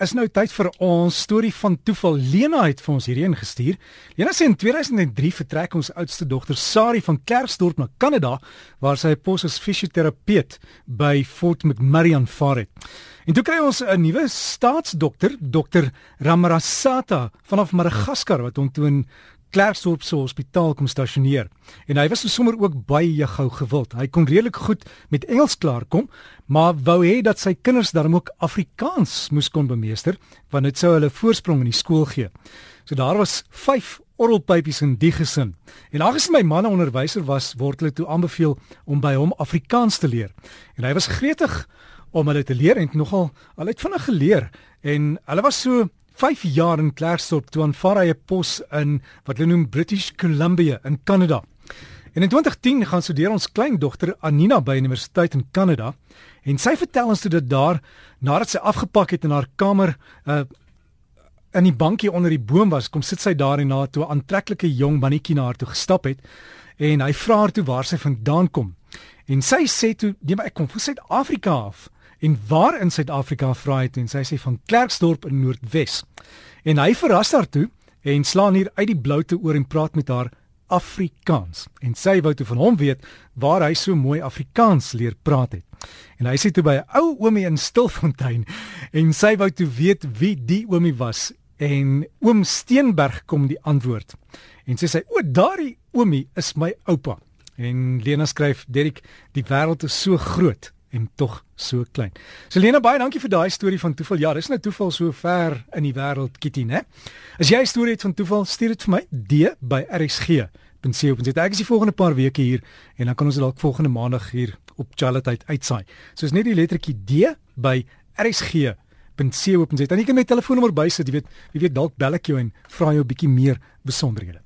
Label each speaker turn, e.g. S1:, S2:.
S1: is nou tyd vir ons storie van toeval. Lena het vir ons hierheen gestuur. Lena sê in 2003 vertrek ons oudste dogter Sari van Klerksdorp na Kanada waar sy 'n pos as fisioterapeut by Fort McMurray aanvaar het. En toe kry ons 'n nuwe staatsdokter, Dr. Ramarasata vanaf Madagaskar wat hom toe in Klerksdorp se hospitaal kom stasioneer. En hy was sommer ook baie gou gewild. Hy kon redelik goed met Engels klaarkom, maar wou hê dat sy kinders dan ook Afrikaans moes kon bemeester, want dit sou hulle voorsprong in die skool gee. So daar was 5 orrelpypies in die gesin. En aangesien my man 'n onderwyser was, word hulle toe aanbeveel om by hom Afrikaans te leer. En hy was gretig om hulle te leer en nogal al het vinnig geleer en hulle was so 5 jaar in Klerksdorp toe aanvaar hy 'n pos in wat hulle noem British Columbia in Kanada. En in 2010 gaan studeer ons kleindogter Anina by universiteit in Kanada en sy vertel ons toe dat daar nadat sy afgepak het in haar kamer uh in die bankie onder die boom was, kom sit sy daar en na toe 'n aantreklike jong mannetjie na haar toe gestap het en hy vra haar toe waar sy vandaan kom. En sy sê toe, "Nee, maar ek kom van Suid-Afrika af." En waar in Suid-Afrika vra hy toe en sy sê van Klerksdorp in Noordwes. En hy verras haar toe en slaan hier uit die blou te oor en praat met haar Afrikaans. En sy wou toe van hom weet waar hy so mooi Afrikaans leer praat het. En hy sê toe by 'n ou oomie in Stilfontein en sy wou toe weet wie die oomie was en oom Steenberg kom die antwoord. En sy sê o, daardie oomie is my oupa. En Lena skryf, Derek, die wêreld is so groot en tog so klein. Selena baie dankie vir daai storie van toeval. Ja, dis nou toeval so ver in die wêreld, Kitty, né? As jy 'n storie het van toeval, stuur dit vir my D by RSG.co.za. Ek is die volgende paar weke hier en dan kan ons dalk volgende maandag hier op Charlotte uitsaai. So is net die lettertjie D by RSG.co.za. Dan jy kan my telefoonnommer bysit, jy weet, jy weet dalk bel ek jou en vra jou 'n bietjie meer besonderhede.